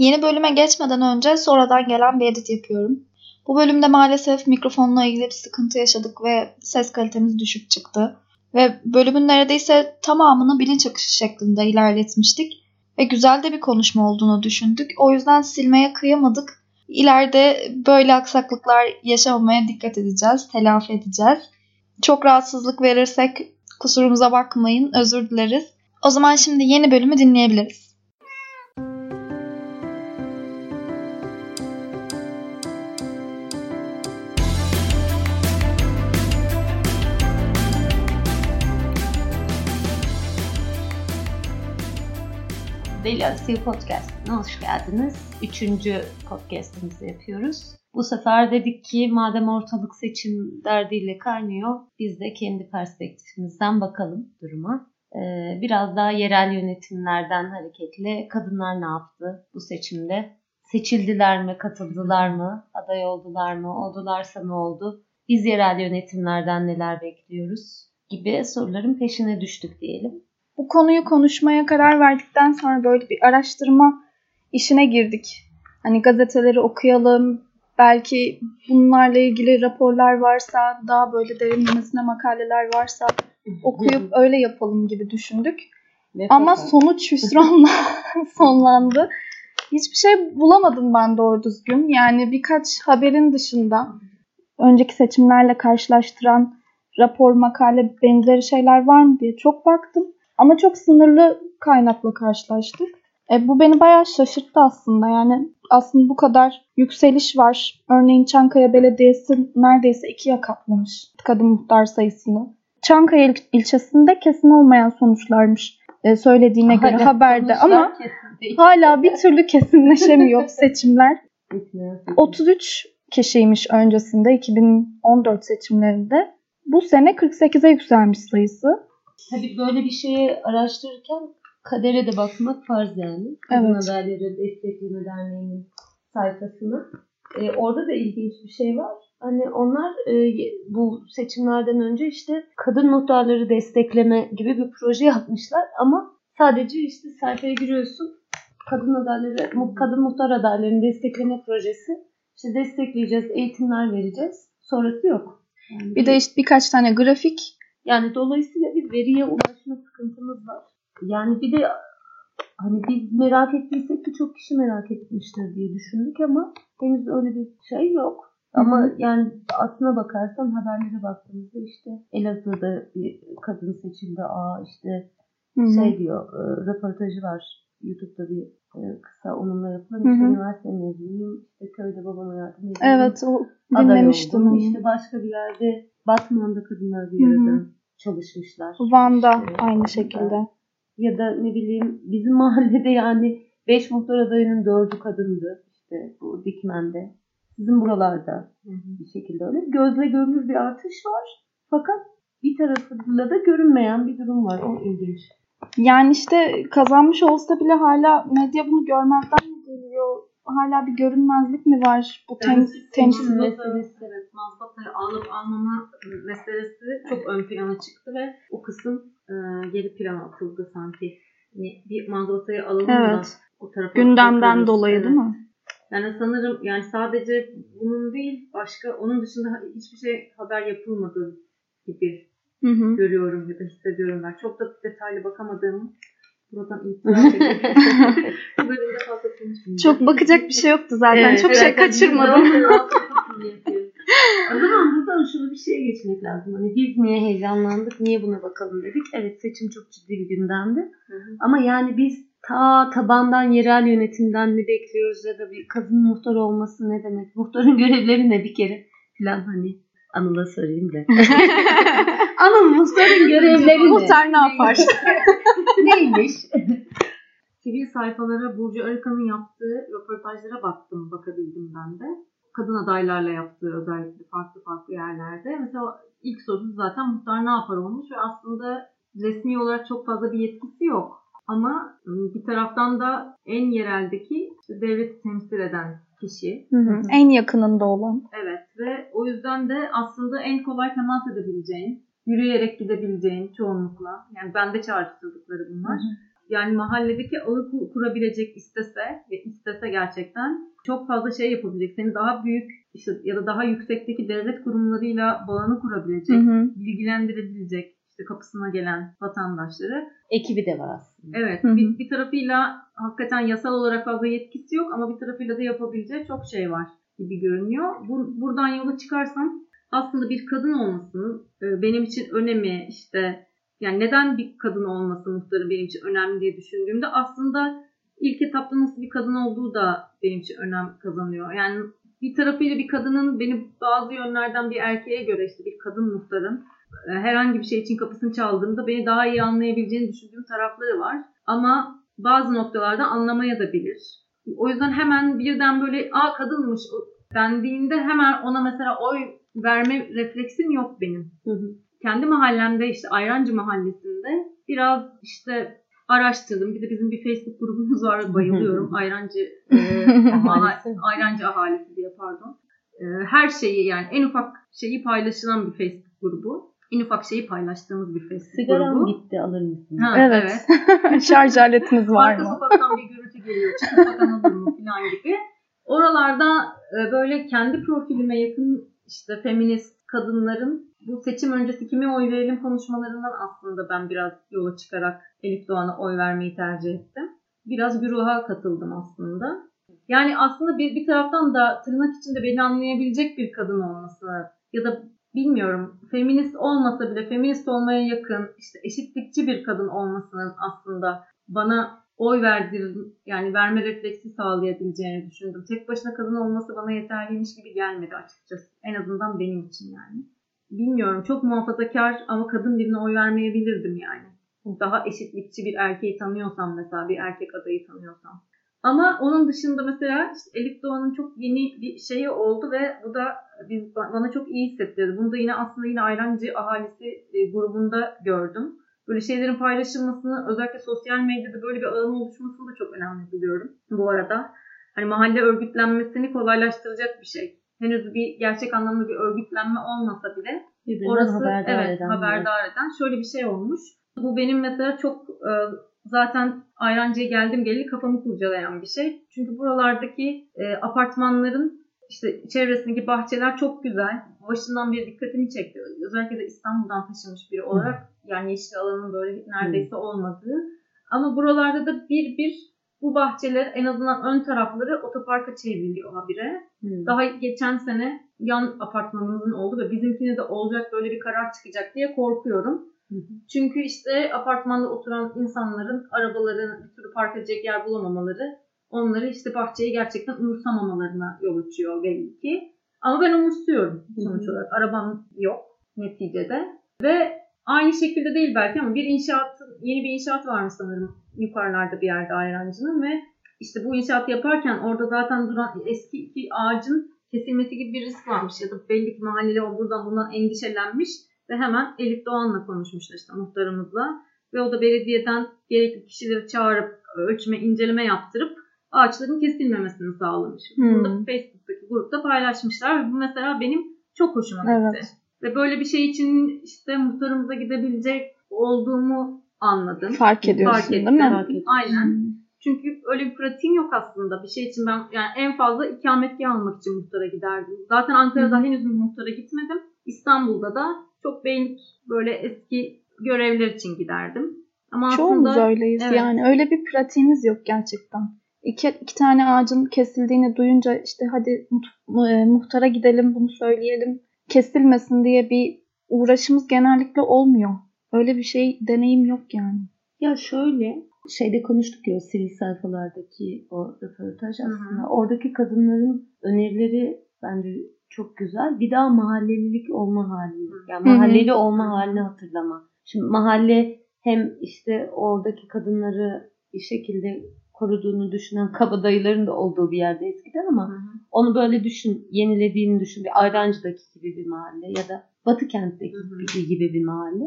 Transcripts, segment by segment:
Yeni bölüme geçmeden önce sonradan gelen bir edit yapıyorum. Bu bölümde maalesef mikrofonla ilgili bir sıkıntı yaşadık ve ses kalitemiz düşük çıktı. Ve bölümün neredeyse tamamını bilinç akışı şeklinde ilerletmiştik. Ve güzel de bir konuşma olduğunu düşündük. O yüzden silmeye kıyamadık. İleride böyle aksaklıklar yaşamamaya dikkat edeceğiz, telafi edeceğiz. Çok rahatsızlık verirsek kusurumuza bakmayın, özür dileriz. O zaman şimdi yeni bölümü dinleyebiliriz. Aksiyon Podcast'ına hoş geldiniz. Üçüncü podcast'imizi yapıyoruz. Bu sefer dedik ki madem ortalık seçim derdiyle kaynıyor biz de kendi perspektifimizden bakalım duruma. Ee, biraz daha yerel yönetimlerden hareketle kadınlar ne yaptı bu seçimde? Seçildiler mi, katıldılar mı, aday oldular mı, oldularsa ne oldu? Biz yerel yönetimlerden neler bekliyoruz? gibi soruların peşine düştük diyelim bu konuyu konuşmaya karar verdikten sonra böyle bir araştırma işine girdik. Hani gazeteleri okuyalım, belki bunlarla ilgili raporlar varsa, daha böyle derinlemesine makaleler varsa okuyup öyle yapalım gibi düşündük. Ne Ama kadar? sonuç hüsranla sonlandı. Hiçbir şey bulamadım ben doğru düzgün. Yani birkaç haberin dışında önceki seçimlerle karşılaştıran rapor, makale benzeri şeyler var mı diye çok baktım. Ama çok sınırlı kaynakla karşılaştık. E, bu beni bayağı şaşırttı aslında. Yani aslında bu kadar yükseliş var. Örneğin Çankaya Belediyesi neredeyse ikiye katlamış kadın muhtar sayısını. Çankaya il- ilçesinde kesin olmayan sonuçlarmış e, söylediğine göre hala haberde ama hala bir türlü kesinleşemiyor seçimler. 33 kişiymiş öncesinde 2014 seçimlerinde. Bu sene 48'e yükselmiş sayısı. Tabii böyle bir şeyi araştırırken kadere de bakmak farz yani. Kadın evet. Haberleri Destekleme Derneği'nin sayfasına. Ee, orada da ilginç bir şey var. Hani onlar e, bu seçimlerden önce işte kadın muhtarları destekleme gibi bir proje yapmışlar ama sadece işte sayfaya giriyorsun kadın adayları, kadın muhtar adaylarını destekleme projesi. İşte destekleyeceğiz, eğitimler vereceğiz. Sonrası yok. Yani bir de işte birkaç tane grafik yani dolayısıyla bir veriye ulaşma sıkıntımız var. Yani bir de hani biz merak ettiysek birçok kişi merak etmiştir diye düşündük ama henüz öyle bir şey yok. Ama Hı-hı. yani aslına bakarsan haberlere baktığımızda işte Elazığ'da bir kadın seçildi. Aa işte Hı-hı. şey diyor e, röportajı var YouTube'da bir e, kısa onunla yapılan işte üniversite mezunuyum. İşte köyde babama yardım ediyorum. Evet o dinlemiştim. İşte başka bir yerde Batman'da kadınlar bir arada çalışmışlar. Van'da işte, aynı şekilde. Ya da ne bileyim bizim mahallede yani 5 muhtar adayının 4'ü kadındı. İşte bu Dikmen'de. Sizin buralarda bir şekilde öyle. Gözle görülür bir artış var. Fakat bir tarafında da görünmeyen bir durum var. O ilginç. Yani işte kazanmış olsa bile hala medya bunu görmezden mi geliyor? hala bir görünmezlik mi var bu tem temsil meselesi? Evet, mazbatayı alıp almama meselesi çok ön plana çıktı ve o kısım e, geri plana atıldı sanki. Yani bir mazbatayı alalım evet. da o tarafa Gündemden bakarız. dolayı evet. değil mi? Yani sanırım yani sadece bunun değil başka onun dışında hiçbir şey haber yapılmadığı gibi hı hı. görüyorum ya da hissediyorum ben. Çok da detaylı bakamadığım Buradan Bölümde fazla Çok bakacak bir şey yoktu zaten. Evet, Çok evet, şey kaçırmadım. o zaman buradan şunu bir şeye geçmek lazım. Hani biz niye heyecanlandık, niye buna bakalım dedik. Evet seçim çok ciddi bir gündemdi. Hı hı. Ama yani biz ta tabandan yerel yönetimden ne bekliyoruz ya da bir kadın muhtar olması ne demek? Muhtarın görevleri ne bir kere falan hani Anıl'a sorayım da. Anıl muhtarın görevleri? Muhtar ne yapar? Neymiş? Sivil sayfalara Burcu Arıkan'ın yaptığı röportajlara baktım, bakabildim ben de. Kadın adaylarla yaptığı özellikle farklı farklı yerlerde. Mesela ilk sorusu zaten muhtar ne yapar olmuş ve aslında resmi olarak çok fazla bir yetkisi yok. Ama bir taraftan da en yereldeki işte devleti temsil eden kişi. Hı hı. En yakınında olan. Evet ve o yüzden de aslında en kolay temas edebileceğin, yürüyerek gidebileceğin çoğunlukla. Yani bende çağrıştırdıkları bunlar. Hı hı. yani mahalledeki ağı kurabilecek istese ve istese gerçekten çok fazla şey yapabilecek. Seni daha büyük işte ya da daha yüksekteki devlet kurumlarıyla bağını kurabilecek, hı hı. bilgilendirebilecek işte kapısına gelen vatandaşları. Ekibi de var aslında. Evet. Bir, bir tarafıyla hakikaten yasal olarak fazla yetkisi yok ama bir tarafıyla da yapabileceği çok şey var gibi görünüyor. Bu, buradan yola çıkarsam aslında bir kadın olmasının e, benim için önemi işte yani neden bir kadın olması muhtarı benim için önemli diye düşündüğümde aslında ilk etapta nasıl bir kadın olduğu da benim için önem kazanıyor. Yani bir tarafıyla bir kadının beni bazı yönlerden bir erkeğe göre işte bir kadın muhtarın herhangi bir şey için kapısını çaldığımda beni daha iyi anlayabileceğini düşündüğüm tarafları var. Ama bazı noktalarda anlamaya da bilir. O yüzden hemen birden böyle aa kadınmış dendiğinde hemen ona mesela oy verme refleksim yok benim. Hı hı. Kendi mahallemde işte Ayrancı mahallesinde biraz işte araştırdım. Bir de bizim bir Facebook grubumuz var. Bayılıyorum. Ayrancı e, Ayrancı ahalisi diye pardon. E, her şeyi yani en ufak şeyi paylaşılan bir Facebook grubu. En ufak şeyi paylaştığımız bir Facebook Sigaram grubu. gitti alır mısın? Ha, evet. evet. Şarj aletiniz var mı? Arka sokaktan bir gürültü geliyor. Çıkıp bakan alır mı falan gibi. Oralarda e, böyle kendi profilime yakın işte feminist kadınların bu seçim öncesi kime oy verelim konuşmalarından aslında ben biraz yola çıkarak Elif Doğan'a oy vermeyi tercih ettim. Biraz güruha katıldım aslında. Yani aslında bir, bir taraftan da tırnak içinde beni anlayabilecek bir kadın olması ya da bilmiyorum feminist olmasa bile feminist olmaya yakın işte eşitlikçi bir kadın olmasının aslında bana oy verdir yani verme refleksi sağlayabileceğini düşündüm. Tek başına kadın olması bana yeterliymiş gibi gelmedi açıkçası. En azından benim için yani. Bilmiyorum çok muhafazakar ama kadın birine oy vermeyebilirdim yani. Daha eşitlikçi bir erkeği tanıyorsam mesela bir erkek adayı tanıyorsam. Ama onun dışında mesela işte Elif Doğan'ın çok yeni bir şeyi oldu ve bu da biz, bana çok iyi hissettirdi. Bunu da yine aslında yine Ayrancı ahalisi e, grubunda gördüm böyle şeylerin paylaşılmasını özellikle sosyal medyada böyle bir ağın oluşmasını da çok önemli buluyorum bu arada. Hani mahalle örgütlenmesini kolaylaştıracak bir şey. Henüz bir gerçek anlamda bir örgütlenme olmasa bile Birbirinden orası haberdar evet eden haberdar eden şöyle bir şey olmuş. Bu benim mesela çok e, zaten Ayrancı'ya geldim geleli kafamı kurcalayan bir şey. Çünkü buralardaki e, apartmanların işte çevresindeki bahçeler çok güzel. Başından bir dikkatimi çekti. Özellikle de İstanbul'dan taşınmış biri olarak yani yeşil alanın böyle neredeyse olmadığı. Ama buralarda da bir bir bu bahçeler en azından ön tarafları otoparka çevriliyor habire. Hmm. Daha geçen sene yan apartmanımızın oldu ve bizimkine de olacak böyle bir karar çıkacak diye korkuyorum. Hmm. Çünkü işte apartmanda oturan insanların arabaların bir türlü park edecek yer bulamamaları onları işte bahçeyi gerçekten umursamamalarına yol açıyor belli ki. Ama ben umursuyorum sonuç olarak. Arabam yok neticede. Ve aynı şekilde değil belki ama bir inşaat, yeni bir inşaat varmış sanırım yukarılarda bir yerde Ayrancı'nın ve işte bu inşaatı yaparken orada zaten duran eski iki ağacın kesilmesi gibi bir risk varmış ya da belli ki mahalleli buradan bundan endişelenmiş ve hemen Elif Doğan'la konuşmuşlar işte muhtarımızla ve o da belediyeden gerekli kişileri çağırıp ölçme inceleme yaptırıp ağaçların kesilmemesini sağlamış. Hmm. Bunu da Facebook'taki grupta paylaşmışlar ve bu mesela benim çok hoşuma gitti. Evet. Ve böyle bir şey için işte muhtarımıza gidebilecek olduğumu anladım. Fark ediyorsun Fark ettim. değil mi? Fark Aynen. Hmm. Çünkü öyle bir pratiğim yok aslında. Bir şey için ben yani en fazla ikametgah almak için muhtara giderdim. Zaten Ankara'da hmm. henüz muhtara gitmedim. İstanbul'da da çok beğenip böyle eski görevler için giderdim. Ama Çoğumuz aslında, öyleyiz evet. yani. Öyle bir pratiğimiz yok gerçekten iki, iki tane ağacın kesildiğini duyunca işte hadi e, muhtara gidelim bunu söyleyelim kesilmesin diye bir uğraşımız genellikle olmuyor. Öyle bir şey deneyim yok yani. Ya şöyle şeyde konuştuk ya sivil sayfalardaki o röportaj aslında. Hı hı. Oradaki kadınların önerileri bence çok güzel. Bir daha mahallelilik olma halini. Yani mahalleli hı hı. olma halini hatırlama. Şimdi mahalle hem işte oradaki kadınları bir şekilde koruduğunu düşünen kabadayıların da olduğu bir yerde eskiden ama hı hı. onu böyle düşün, yenilediğini düşün. Bir Ayrancı'daki gibi bir mahalle ya da Batı kentteki hı hı. gibi bir mahalle.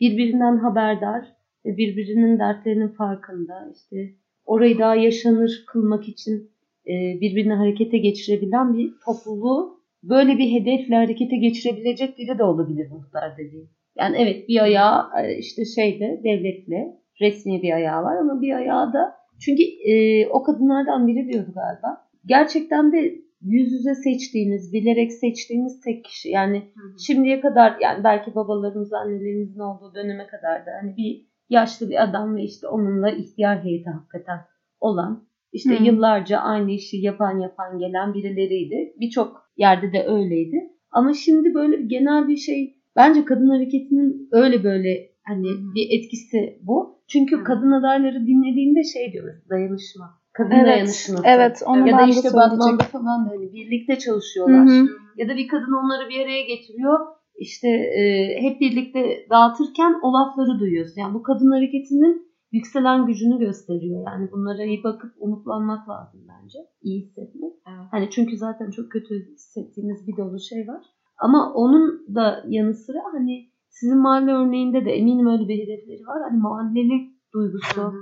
Birbirinden haberdar ve birbirinin dertlerinin farkında. İşte orayı daha yaşanır kılmak için e, birbirini harekete geçirebilen bir topluluğu böyle bir hedefle harekete geçirebilecek biri de olabilir muhtar dediğim. Yani evet bir ayağı e, işte şeyle devletle resmi bir ayağı var ama bir ayağı da çünkü e, o kadınlardan biri diyordu galiba. Gerçekten de yüz yüze seçtiğiniz, bilerek seçtiğiniz tek kişi. Yani Hı hı. şimdiye kadar yani belki babalarımız, annelerimizin olduğu döneme kadar da hani bir yaşlı bir adam ve işte onunla ihtiyar heyeti hakikaten olan işte Hı. yıllarca aynı işi yapan yapan gelen birileriydi. Birçok yerde de öyleydi. Ama şimdi böyle genel bir şey bence kadın hareketinin öyle böyle hani bir etkisi bu. Çünkü Hı. kadın adayları dinlediğinde şey diyor dayanışma. Kadın Evet, dayanışması. evet onu ya da işte. Batman'da falan da hani birlikte çalışıyorlar. hı. Ya da bir kadın onları bir araya getiriyor. İşte e, hep birlikte dağıtırken o lafları duyuyorsun. Yani bu kadın hareketinin yükselen gücünü gösteriyor. Yani bunlara iyi bakıp umutlanmak lazım bence. İyi hissetmek. Evet. Hani çünkü zaten çok kötü hissettiğimiz bir dolu şey var. Ama onun da yanı sıra hani sizin mahalle örneğinde de eminim öyle bir hedefleri var. Hani mahallelik duygusu, Hı hı.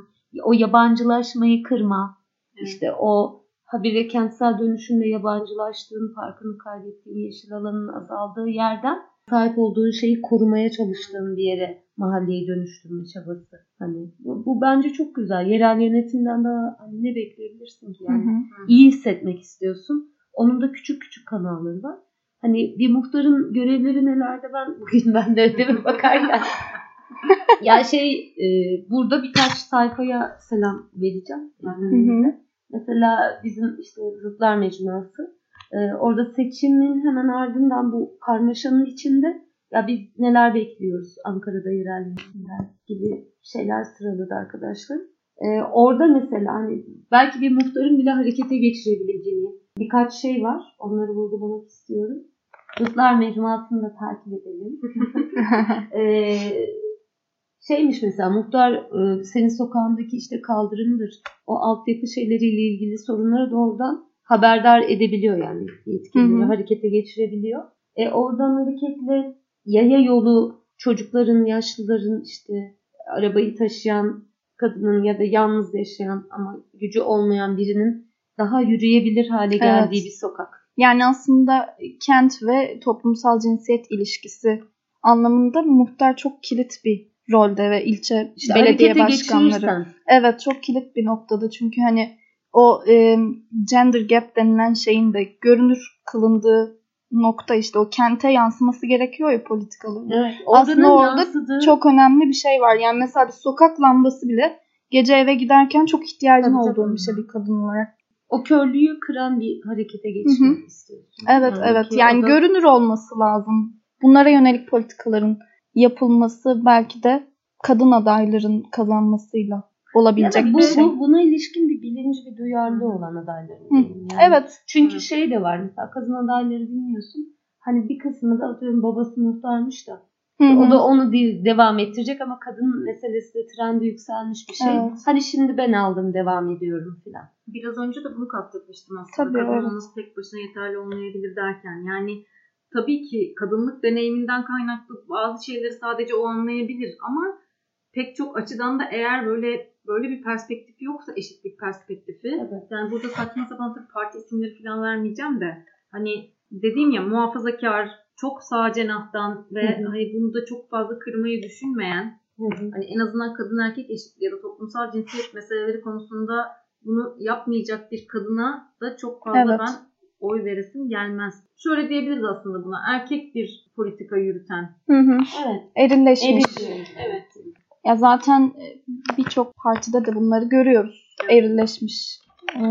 o yabancılaşmayı kırma, Evet. işte o habire kentsel dönüşümle yabancılaştığın, farkını kaybettiğin, yeşil alanın azaldığı yerden sahip olduğun şeyi korumaya çalıştığın bir yere mahalleyi dönüştürme çabası. Hani bu, bu bence çok güzel. Yerel yönetimden daha hani ne bekleyebilirsin ki Hı yani? hı. iyi hissetmek istiyorsun. Onun da küçük küçük kanalları var. Hani bir muhtarın görevleri nelerde ben bugün ben de ödeme bakarken ya şey e, burada birkaç sayfaya selam vereceğim. Mesela bizim işte Zıtlar Mecmuası. e, orada seçimin hemen ardından bu karmaşanın içinde ya biz neler bekliyoruz Ankara'da yerel yönetimden gibi şeyler sıraladı arkadaşlar. E, orada mesela hani belki bir muhtarın bile harekete geçirebileceği birkaç şey var. Onları vurgulamak istiyorum. Zıtlar Mecmuası'nı da takip edelim. Ee, şeymiş mesela muhtar e, senin sokağındaki işte kaldırımdır. O altyapı şeyleriyle ilgili sorunları doğrudan haberdar edebiliyor yani yetkilileri harekete geçirebiliyor. E, oradan hareketle yaya yolu çocukların, yaşlıların işte arabayı taşıyan kadının ya da yalnız yaşayan ama gücü olmayan birinin daha yürüyebilir hale geldiği Evet. bir sokak. Yani aslında kent ve toplumsal cinsiyet ilişkisi anlamında muhtar çok kilit bir rolde ve ilçe İşte belediye başkanları. geçirirsen Evet çok kilit bir noktada çünkü hani o e, gender gap denilen şeyin de görünür kılındığı nokta işte o kente yansıması gerekiyor ya politikaların. Evet, Aslında orada yansıdığı- Çok önemli bir şey var. Yani mesela bir sokak lambası bile gece eve giderken çok ihtiyacın Tabii, olduğun tabii. bir şey bir kadın olarak. O körlüğü kıran bir harekete geçmek istiyorsun. Evet evet yani o da- görünür olması lazım. Bunlara yönelik politikaların yapılması belki de kadın adayların kazanmasıyla olabilecek da bu, bir şey. bu- buna ilişkin bir bilinci bir duyarlı olan adayların. Yani. Evet. Çünkü Hı. şey de var mesela kadın adayları dinliyorsun. Hani bir kısmı da atıyorum babası muhtarmış da. Hı hı. O da onu değil, devam ettirecek ama kadın meselesi de trendi yükselmiş bir şey. Evet. Hani şimdi ben aldım devam ediyorum filan. Biraz önce de bunu kastetmiştim aslında. Tabii, Kadın evet. tek başına yeterli olmayabilir derken. Yani tabii ki kadınlık deneyiminden kaynaklı bazı şeyleri sadece o anlayabilir ama pek çok açıdan da eğer böyle böyle bir perspektif yoksa eşitlik perspektifi Evet. yani burada saçma sapan tabii parti isimleri falan vermeyeceğim de hani dediğim ya muhafazakar çok sağ cenahtan ve Hı hı. hani bunu da çok fazla kırmayı düşünmeyen Hı hı. hani en azından kadın erkek eşitliği ya da toplumsal cinsiyet meseleleri konusunda bunu yapmayacak bir kadına da çok fazla Evet. ben oy veresim gelmez. Şöyle diyebiliriz aslında buna. Erkek bir politika yürüten. Hı hı. Evet. Erilleşmiş. Eril. Evet. Ya zaten e, birçok partide de bunları görüyoruz. Erilleşmiş e,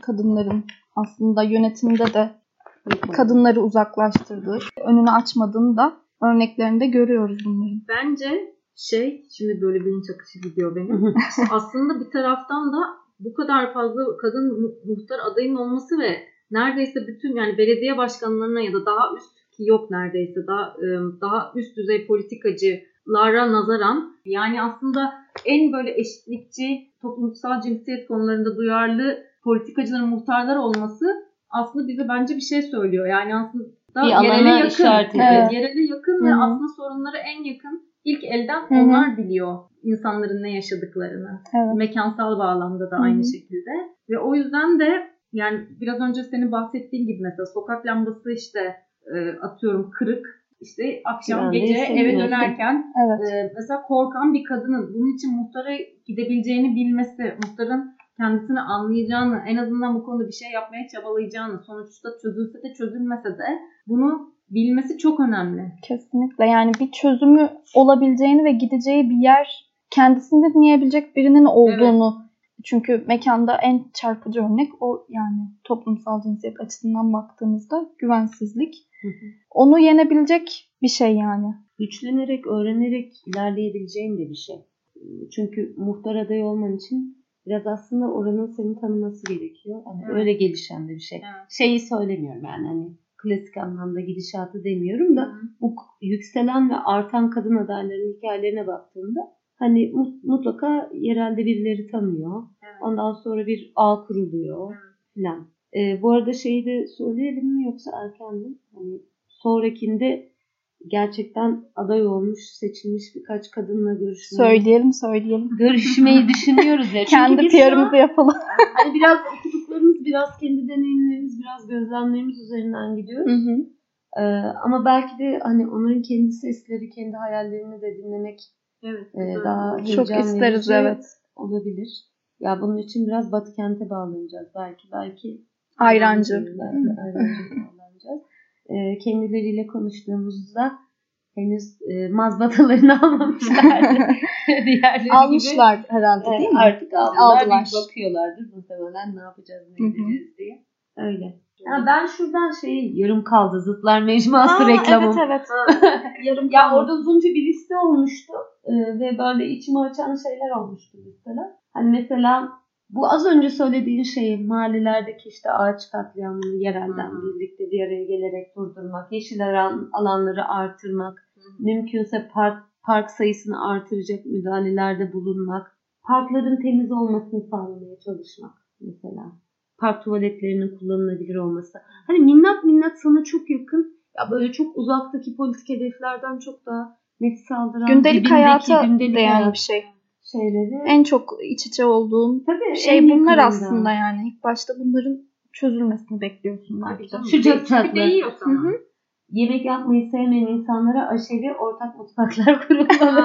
kadınların aslında yönetimde de kadınları uzaklaştırdığı, önünü açmadığını da örneklerinde görüyoruz bunların. Bence şey şimdi böyle bilinç akışı gidiyor benim. aslında bir taraftan da bu kadar fazla kadın mu- muhtar adayın olması ve neredeyse bütün yani belediye başkanlarına ya da daha üst ki yok neredeyse daha e, daha üst düzey politikacılara nazaran yani aslında en böyle eşitlikçi toplumsal cinsiyet konularında duyarlı politikacıların muhtarlar olması aslında bize bence bir şey söylüyor. Yani aslında Bir işaret ediyor. Evet, yerele yakın ve Hı hı. aslında sorunları en yakın ilk elden Hı hı. onlar biliyor insanların ne yaşadıklarını. Evet. Mekansal bağlamda da aynı şekilde. Ve o yüzden de yani biraz önce senin bahsettiğin gibi mesela sokak lambası işte e, atıyorum kırık işte akşam de gece eve dönerken Evet. e, mesela korkan bir kadının bunun için muhtara gidebileceğini bilmesi, muhtarın kendisini anlayacağını, en azından bu konuda bir şey yapmaya çabalayacağını, sonuçta çözülse de çözülmese de bunu bilmesi çok önemli. Kesinlikle. Yani bir çözümü olabileceğini ve gideceği bir yer kendisini dinleyebilecek birinin olduğunu. Çünkü mekanda en çarpıcı örnek o yani toplumsal cinsiyet açısından baktığımızda güvensizlik. Hı hı. Onu yenebilecek bir şey yani. güçlenerek, öğrenerek ilerleyebileceğin de bir şey. Çünkü muhtar adayı olman için biraz aslında oranın seni tanıması gerekiyor. Hani Evet. öyle gelişen de bir şey. Evet. Şeyi söylemiyorum yani hani klasik anlamda gidişatı demiyorum da bu k- yükselen ve artan kadın adayların hikayelerine baktığımda hani mu- mutlaka yerelde birileri tanıyor. Evet. Ondan sonra bir ağ kuruluyor Evet. filan. Ee, bu arada şeyi de söyleyelim mi yoksa erken mi? Hani sonrakinde gerçekten aday olmuş, seçilmiş birkaç kadınla görüşmeyi, Söyleyelim söyleyelim. görüşmeyi düşünüyoruz ya. Kendi PR'ımızı yapalım. hani biraz okuduklarımız, biraz kendi deneyimlerimiz, biraz gözlemlerimiz üzerinden gidiyoruz. Hı hı. Ee, ama belki de hani onların kendi sesleri, kendi hayallerini de dinlemek Evet. e, daha Çok isteriz evet. olabilir. Ya bunun için biraz Batı kente bağlanacağız belki. Belki Ayrancı. Belki ayrancı Ee, kendileriyle konuştuğumuzda henüz e, mazbatalarını almamışlardı. Diğerleri gibi. Almışlar herhalde değil mi? Artık aldılar. Aldılar. Bakıyorlardır muhtemelen ne yapacağız, ne edeceğiz diye. Öyle. Ya ben şuradan şey yarım kaldı Zıtlar Mecmuası Aa, reklamım. Evet evet. Yarım Ya orada uzunca bir liste olmuştu Ee, ve böyle içimi açan şeyler olmuştu mesela. Hani mesela bu az önce söylediğin şeyi mahallelerdeki işte ağaç katliamını yerelden Hı. birlikte bir araya gelerek durdurmak, yeşil alan, alanları artırmak, mümkünse park, park sayısını artıracak müdahalelerde bulunmak, parkların temiz olmasını sağlamaya çalışmak mesela. Park tuvaletlerinin kullanılabilir olması. Hani minnak minnak sana çok yakın ya böyle çok uzaktaki politik hedeflerden çok daha nefes aldıran Gündelik hayata değen bir şey. Şeyleri. En çok iç içe olduğun Tabii, şey bunlar yakınında. aslında yani. İlk başta bunların çözülmesini bekliyorsun belki de. Çok tatlı. Değiyor Hı sana. hı. Yemek yapmayı sevmeyen insanlara aşevi ortak mutfaklar kurulmalı.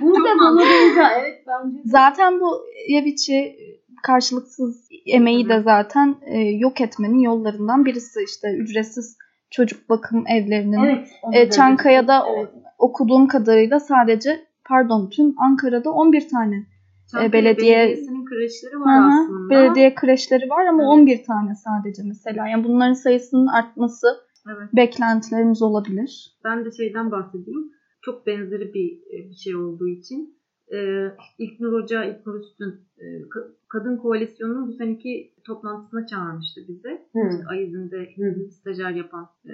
Bu da bana benzer. Evet bence. Zaten bu ev içi karşılıksız emeği de zaten e, yok etmenin yollarından birisi işte ücretsiz çocuk bakım evlerinin. Evet. E, da Çankaya'da evet. okuduğum kadarıyla sadece pardon tüm Ankara'da 11 tane Çankaya belediye- Belediyesi'nin kreşleri var hı, aslında. belediye kreşleri var ama Evet. 11 tane sadece mesela. Yani bunların sayısının artması Evet. beklentilerimiz olabilir. Ben de şeyden bahsedeyim. Çok benzeri bir bir şey olduğu için. Ee, İlknur Hoca, İlknur Üstün e, Ka- Kadın Koalisyonu'nun bu seneki toplantısına çağırmıştı bizi. Hı. Ayız'ında Hı. stajyer yapan e,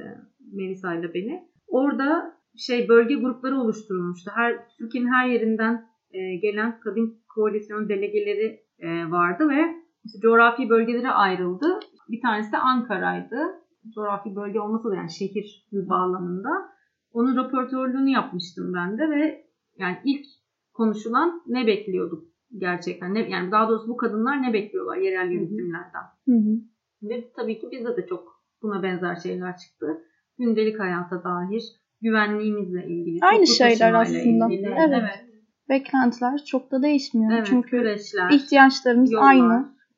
Melisa ile beni. Orada şey bölge grupları oluşturulmuştu. Her Türkiye'nin her yerinden e, gelen kadın koalisyon delegeleri e, vardı ve işte coğrafi bölgelere ayrıldı. Bir tanesi de Ankara'ydı. Coğrafi bölge olmasa da yani şehir bağlamında. Onun röportörlüğünü yapmıştım ben de ve yani ilk konuşulan ne bekliyorduk gerçekten. Ne, yani daha doğrusu bu kadınlar ne bekliyorlar yerel yönetimlerden. Hı hı. Ve tabii ki bizde de çok buna benzer şeyler çıktı. Gündelik hayata dair, güvenliğimizle ilgili. Aynı şeyler aslında. ilgili. Evet. evet. Beklentiler çok da değişmiyor. Evet, Çünkü kreşler, ihtiyaçlarımız yollar. aynı.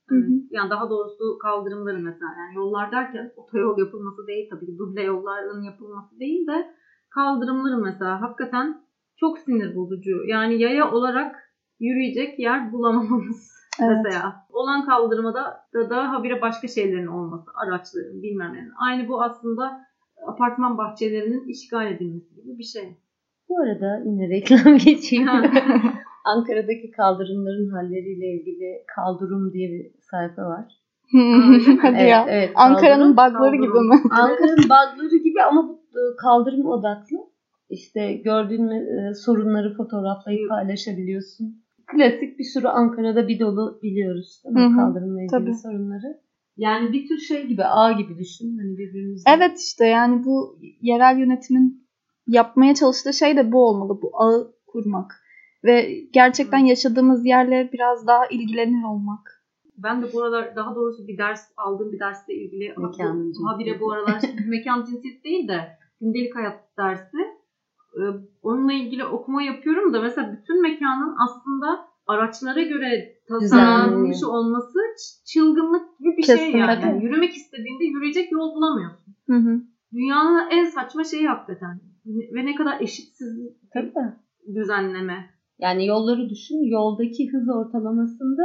Hı Evet. hı. Yani daha doğrusu kaldırımları mesela. Yani yollar derken otoyol yapılması değil tabii ki duble yolların yapılması değil de kaldırımları mesela hakikaten çok sinir bozucu. Yani yaya olarak yürüyecek yer bulamamamız Evet. mesela. Olan kaldırımda da, da habire başka şeylerin olması, araçların bilmem ne. Aynı bu aslında apartman bahçelerinin işgal edilmesi gibi bir şey. Bu arada yine reklam geçeyim. Ankara'daki kaldırımların halleriyle ilgili Kaldırım diye bir sayfa var. Hadi Evet, ya. evet, Ankara'nın bug'ları gibi mi? Ankara'nın bug'ları gibi ama bu e, kaldırım odaklı. İşte gördüğün e, sorunları fotoğraflayıp paylaşabiliyorsun. Klasik bir sürü Ankara'da bir dolu biliyoruz değil mi? Kaldırımla ilgili tabii. sorunları. Yani bir tür şey gibi ağ gibi düşün. Hani birbirimizi. Evet işte yani bu yerel yönetimin yapmaya çalıştığı şey de bu olmalı. Bu ağı kurmak. Ve gerçekten yaşadığımız yerle biraz daha ilgilenir olmak. Ben de bu aralar daha doğrusu bir ders aldığım bir dersle ilgili Mekanın habire cinsiyeti. bu aralar mekan cinsiyet değil de gündelik hayat dersi. Ee, onunla ilgili okuma yapıyorum da mesela bütün mekanın aslında araçlara göre tasarlanmış olması çılgınlık gibi bir şey Kesinlikle. yani. Yani Yürümek istediğinde yürüyecek yol bulamıyorsun. Hı hı. Dünyanın en saçma şeyi hakikaten. Ve ne kadar eşitsiz Tabii. düzenleme. Yani yolları düşün. Yoldaki hız ortalamasında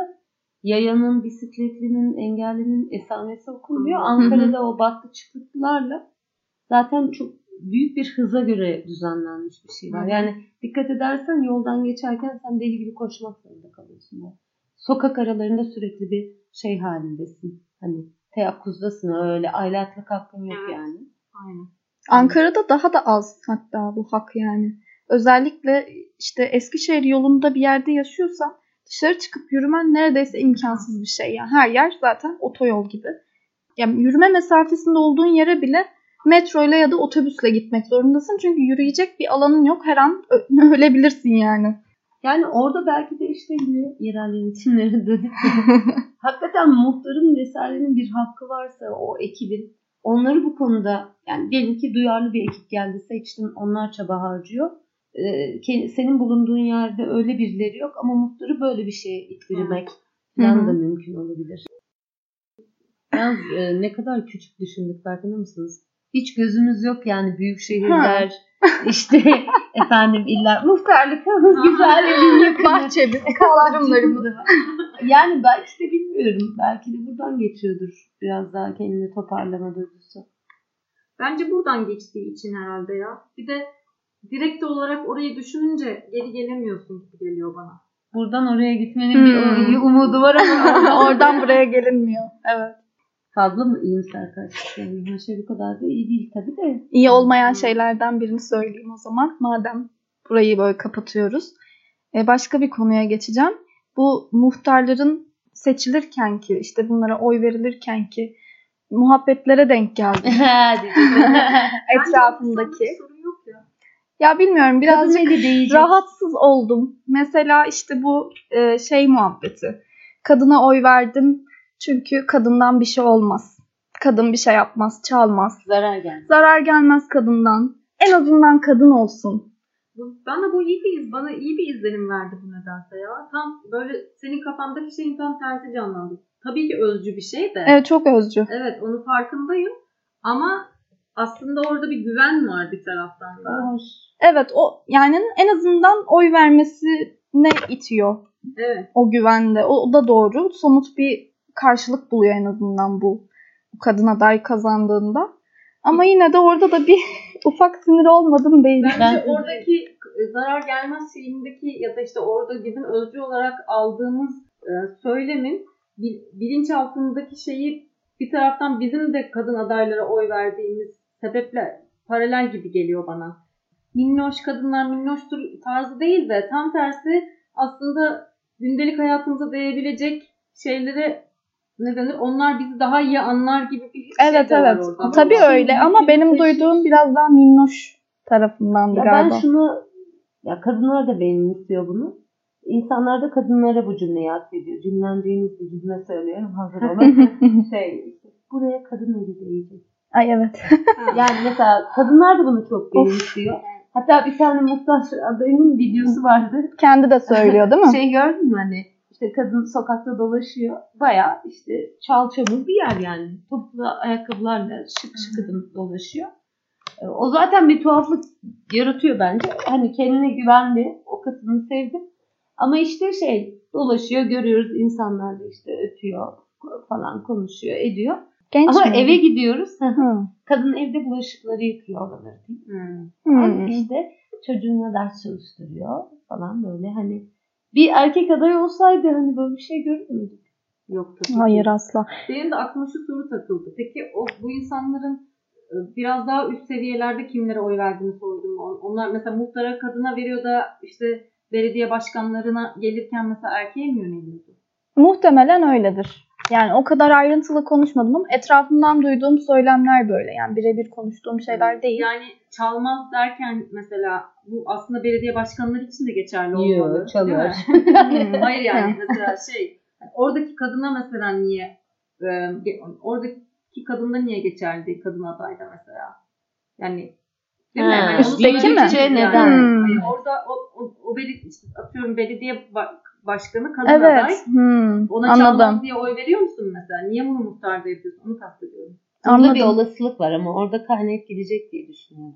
yayanın, bisikletlinin, engellinin esamesi okunmuyor. Hı hı. Ankara'da o battı çıkıklarla zaten çok büyük bir hıza göre düzenlenmiş bir şey var. Yani dikkat edersen yoldan geçerken sen deli gibi koşmak zorunda kalıyorsun. Yani sokak aralarında sürekli bir şey halindesin. Hani teyakkuzdasın öyle aylatlık hakkın yok Evet. yani. Aynen. Ankara'da daha da az hatta bu hak yani. Özellikle işte Eskişehir yolunda bir yerde yaşıyorsan dışarı çıkıp yürümen neredeyse imkansız bir şey. Yani her yer zaten otoyol gibi. Yani yürüme mesafesinde olduğun yere bile metro ile ya da otobüsle gitmek zorundasın. Çünkü yürüyecek bir alanın yok. Her an ölebilirsin yani. Yani orada belki de işte yine yerel yönetimlerinde hakikaten muhtarın vesairenin bir hakkı varsa o ekibin onları bu konuda yani diyelim ki duyarlı bir ekip geldi seçtin onlar çaba harcıyor. Ee, senin bulunduğun yerde öyle birileri yok ama muhtarı böyle bir şeye ittirmek falan da mümkün olabilir. Yalnız e, ne kadar küçük düşündük farkında mısınız? Hiç gözümüz yok yani büyük şehirler, işte efendim iller, muhtarlıklarımız güzel evin yakını. Bahçemiz, kaldırımlarımız. Yani belki de bilmiyorum. Belki de buradan geçiyordur. Biraz daha kendini toparlama duygusu. Bence buradan geçtiği için herhalde ya. Bir de direkt olarak orayı düşününce geri gelemiyorsun gibi geliyor bana. Buradan oraya gitmenin Hmm. bir umudu var ama Oradan buraya gelinmiyor. Evet. Fazla mı iyimser kaçtık yani? Her şey bu kadar da iyi değil tabii de. İyi olmayan şeylerden birini söyleyeyim o zaman. Madem burayı böyle kapatıyoruz. E, başka bir konuya geçeceğim. Bu muhtarların seçilirken ki işte bunlara oy verilirken ki muhabbetlere denk geldim Hadi. etrafındaki. Ya. Ya bilmiyorum birazcık rahatsız oldum. Mesela işte bu e, şey muhabbeti. Kadına oy verdim çünkü kadından bir şey olmaz. Kadın bir şey yapmaz, çalmaz. Zarar geldi. Zarar gelmez kadından. En azından kadın olsun. Bana bu iyi bir iz, bana iyi bir izlenim verdi bu nedense ya. Tam böyle senin kafandaki şeyin tam tersi canlandı. Tabii ki özcü bir şey de. Evet çok özcü. Evet onu farkındayım. Ama aslında orada bir güven var bir taraftan da. Hoş. Evet o yani en azından oy vermesine itiyor Evet. o güvende. O, o da doğru. Somut bir karşılık buluyor en azından bu, bu kadın aday kazandığında. Ama yine de orada da bir ufak sinir olmadım değil. Bence Ben- oradaki e, zarar gelmez şeyindeki ya da işte orada bizim özcü olarak aldığımız e, söylemin bil- bilinçaltındaki şeyi bir taraftan bizim de kadın adaylara oy verdiğimiz sebeple paralel gibi geliyor bana. Minnoş kadınlar minnoştur tarzı değil de tam tersi aslında gündelik hayatımıza değebilecek şeyleri ne denir? Onlar bizi daha iyi anlar gibi bir şey Evet de var evet. orada. Tabii Ama öyle ama benim taşı- duyduğum biraz daha minnoş tarafındandı Ya galiba. ben şunu ya kadınlar da benimsiyor bunu. İnsanlar da kadınlara bu cümleyi atfediyor. Cümlendiğimiz bir cümle söylüyorum hazır olun. şey buraya kadın eli değecek. Ay evet. Yani mesela kadınlar da bunu çok benimsiyor. Hatta bir tane muhtaç adayının videosu vardı. Kendi de söylüyor değil mi? Şey gördün mü hani işte kadın sokakta dolaşıyor. Baya işte çal çamur bir yer yani. Toplu ayakkabılarla şık şıkıdım dolaşıyor. E, O zaten bir tuhaflık yaratıyor bence. Hani kendine güvendi. O kısmını sevdim. Ama işte şey dolaşıyor görüyoruz insanlar da işte öpüyor falan konuşuyor ediyor. Genç Ama mi? eve gidiyoruz. Hı. Kadın evde bulaşıkları yıkıyor oraları. Hmm. Hmm. İşte çocuğuna ders çalıştırıyor falan böyle hani bir erkek aday olsaydı hani böyle bir şey görür müydük? Yok tabii ki. Hayır asla. Benim de aklıma şu soru takıldı. Peki o bu insanların e, biraz daha üst seviyelerde kimlere oy verdiğini sordum. On- Onlar mesela muhtara kadına veriyor da işte belediye başkanlarına gelirken mesela erkeğe mi yöneliyordu? Muhtemelen öyledir. Yani o kadar ayrıntılı konuşmadım ama etrafımdan duyduğum söylemler böyle. Yani birebir konuştuğum şeyler değil. Yani çalmaz derken mesela bu aslında belediye başkanları için de geçerli olmalı. çalar. mi? Hmm. Hayır yani mesela şey oradaki kadına mesela niye e, oradaki kadında niye geçerli kadın adayda mesela? Yani Değil mi? Ha, Hani onu üstteki söyleyeceğiz mi? yani. Neden? Hmm. Hani orada o, o, o belediye, işte atıyorum belediye başkanı kadın Evet. aday. Hmm, Ona çalmaz anladım. diye oy veriyor musun mesela? Niye bunu muhtarda yapıyorsun? Onu kastediyorum. Burada bir Anladım. olasılık var ama orada kaynak gidecek diye düşünüyorum.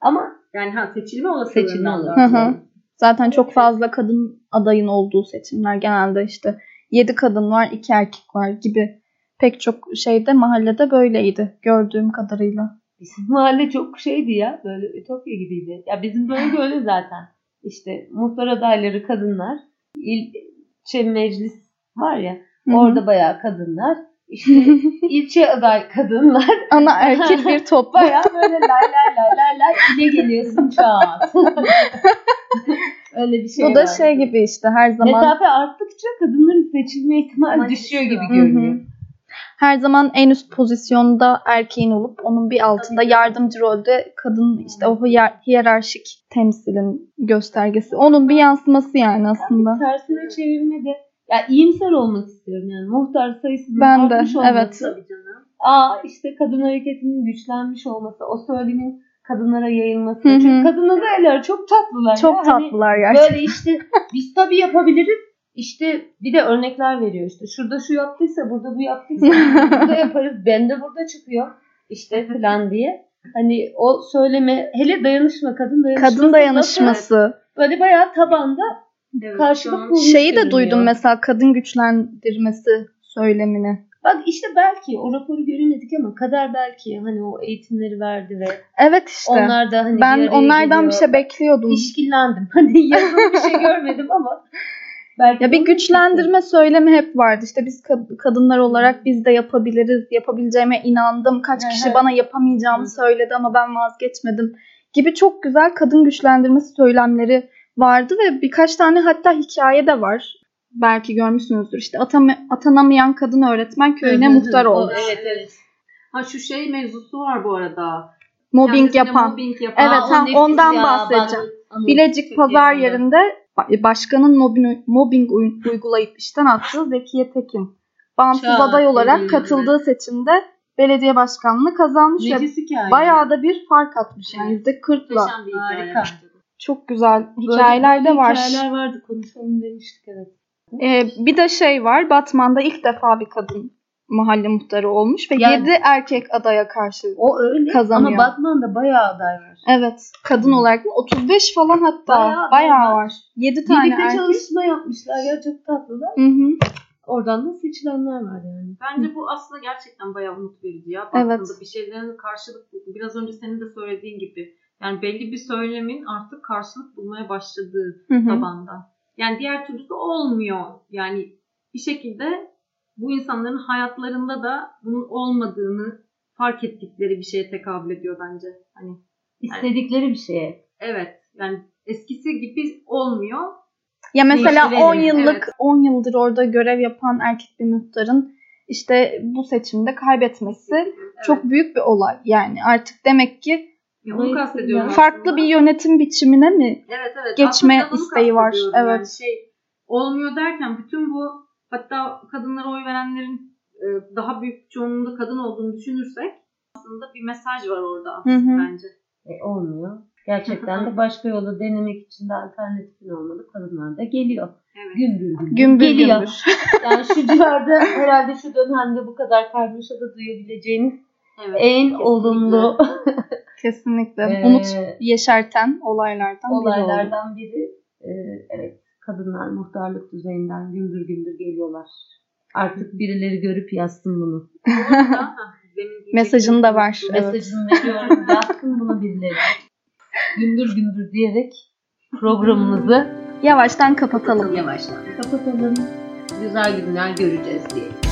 Ama Yani ha seçilme olasılığından Seçilme olasılığı. Zaten çok fazla kadın adayın olduğu seçimler genelde işte 7 kadın var 2 erkek var gibi pek çok şeyde mahallede böyleydi gördüğüm kadarıyla. bizim mahalle çok şeydi ya. Böyle ütopya gibiydi. Ya bizim böyle öyle zaten. İşte muhtar adayları kadınlar. İlçe meclis var ya. Hı hı. Orada bayağı kadınlar. İşte ilçe aday kadınlar. Ana erkek bir toplu. Bayağı böyle lay lay lay lay lay ile geliyorsun çat. Öyle bir şey Bu da var. şey gibi işte her zaman Mesafe arttıkça kadınların seçilme ihtimali düşüyor gibi Hı hı. Her zaman en üst pozisyonda erkeğin olup onun bir altında yardımcı rolde kadın işte o hiyer- hiyerarşik temsilin göstergesi. Onun bir yansıması yani aslında. Tersine çevirmede ya iyimser olmak istiyorum yani muhtar sayısının Ben de, artmış olması. evet. Tabii canım. Aa işte kadın hareketinin güçlenmiş olması, o söylemin kadınlara yayılması. Hı hı. Çünkü kadın adaylar çok tatlılar. Çok ya. Hani tatlılar gerçekten. Böyle işte biz tabii yapabiliriz. İşte bir de örnekler veriyor işte. Şurada şu yaptıysa, burada bu yaptıysa burada yaparız. Ben de burada çıkıyor. İşte falan diye. Hani o söyleme hele dayanışma kadın dayanışması. Kadın dayanışması. Böyle bayağı tabanda Evet, Karşılık bulmuş Şeyi de görünüyor. duydum mesela kadın güçlendirmesi söylemini. Bak işte belki o raporu göremedik ama kader belki hani o eğitimleri verdi ve Evet işte. onlar da hani ben bir onlardan bir geliyor. şey bekliyordum. İşkillendim. Hani yazılı bir şey görmedim ama belki Ya bir güçlendirme söylemi hep vardı. İşte biz kad- kadınlar olarak biz de yapabiliriz, yapabileceğime inandım. Kaç kişi bana yapamayacağımı söyledi ama ben vazgeçmedim. Gibi çok güzel kadın güçlendirmesi söylemleri vardı ve birkaç tane hatta hikaye de var. Belki görmüşsünüzdür. İşte atama- atanamayan kadın öğretmen köyüne muhtar olmuş. Evet evet. Ha şu şey mevzusu var bu arada. Mobbing Kendisine yapan. Mobbing yapan. Evet, ha, ondan ya, bahsedeceğim. ben onu Bilecik pazar yerinde ba- başkanın mobbing, mobbing uy- uygulayıp işten attığı Zekiye Tekin. Bağımsız aday olarak iyi. katıldığı seçimde belediye başkanlığını kazanmış ve bayağı da bir fark atmış yani yüzde kırkla. Harika. de. Çok güzel Böyle- hikayeler de böyle var. Hikayeler vardı konuşalım demiştik evet. Ee, bir de şey var Batman'da ilk defa bir kadın mahalle muhtarı olmuş ve Yani- 7 erkek adaya karşı. O öyle Kazanıyor. ama Batman'da bayağı aday var. Evet kadın olarak 35 falan hatta Bayağı bayağı, var. var. 7 tane Birlikte erkek. çalışma yapmışlar ya çok tatlılar. Hı hı. Oradan da seçilenler var yani. Bence bu aslında gerçekten bayağı umut verici ya. Evet. Baktığında bir şeylerin karşılık. Biraz önce senin de söylediğin gibi. Yani belli bir söylemin artık karşılık bulmaya başladığı Hı hı. tabanda. Yani diğer türlüsü olmuyor. Yani bir şekilde bu insanların hayatlarında da bunun olmadığını fark ettikleri bir şeye tekabül ediyor bence. Hani İstedikleri bir şeye. evet yani eskisi gibi olmuyor. Ya mesela Değiştirelim, 10 yıllık evet. 10 yıldır orada görev yapan erkek bir muhtarın işte bu seçimde kaybetmesi Evet. çok büyük bir olay. Yani artık demek ki Ya onu kastediyorum. farklı aslında. bir yönetim biçimine mi? Evet evet. geçme Aslında isteği var, kastediyorum. Yani evet. şey olmuyor derken bütün bu hatta kadınlara oy verenlerin e, daha büyük çoğunluğunda kadın olduğunu düşünürsek aslında bir mesaj var orada Hı hı. bence. E, olmuyor. Gerçekten de başka yolu denemek için de alternatifin olmalı. Kadınlar da geliyor. Evet. Gümbür gümbür. Gümbür geliyor. gümbür. Yani şu civarda herhalde şu dönemde bu kadar karmaşada duyabileceğiniz evet. en kesinlikle. olumlu Kesinlikle. Ee, Umut yeşerten olaylardan biri olaylardan biri. E, evet kadınlar muhtarlık düzeyinden gümbür gümbür geliyorlar. Artık birileri görüp yazsın bunu. Mesajını da var. Evet. Mesajını veriyorum. Yazsın bunu birileri. Gümbür gümbür diyerek programımızı Yavaştan kapatalım. yavaştan kapatalım. Güzel günler göreceğiz diye.